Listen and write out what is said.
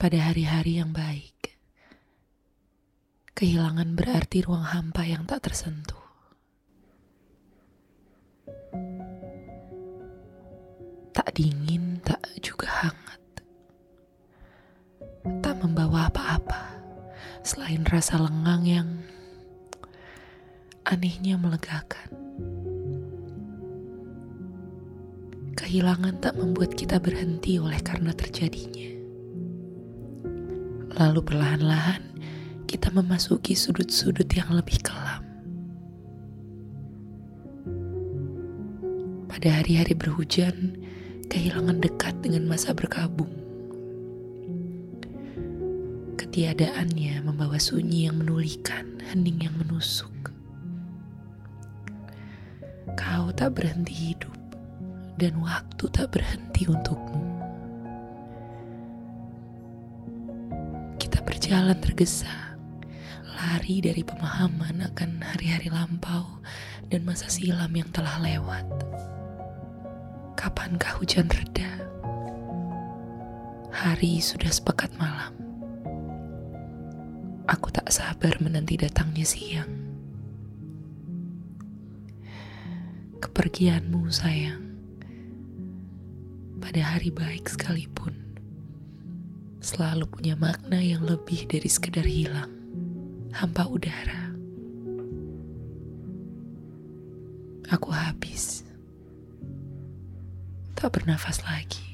pada hari-hari yang baik. Kehilangan berarti ruang hampa yang tak tersentuh. Tak dingin, tak juga hangat. Tak membawa apa-apa selain rasa lengang yang anehnya melegakan. Kehilangan tak membuat kita berhenti oleh karena terjadinya. Lalu perlahan-lahan kita memasuki sudut-sudut yang lebih kelam. Pada hari-hari berhujan, kehilangan dekat dengan masa berkabung. Ketiadaannya membawa sunyi yang menulikan, hening yang menusuk. Kau tak berhenti hidup, dan waktu tak berhenti untukmu. Berjalan tergesa, lari dari pemahaman akan hari-hari lampau dan masa silam yang telah lewat. Kapankah hujan reda? Hari sudah sepekat malam. Aku tak sabar menanti datangnya siang. Kepergianmu sayang, pada hari baik sekalipun selalu punya makna yang lebih dari sekedar hilang, hampa udara. Aku habis, tak bernafas lagi.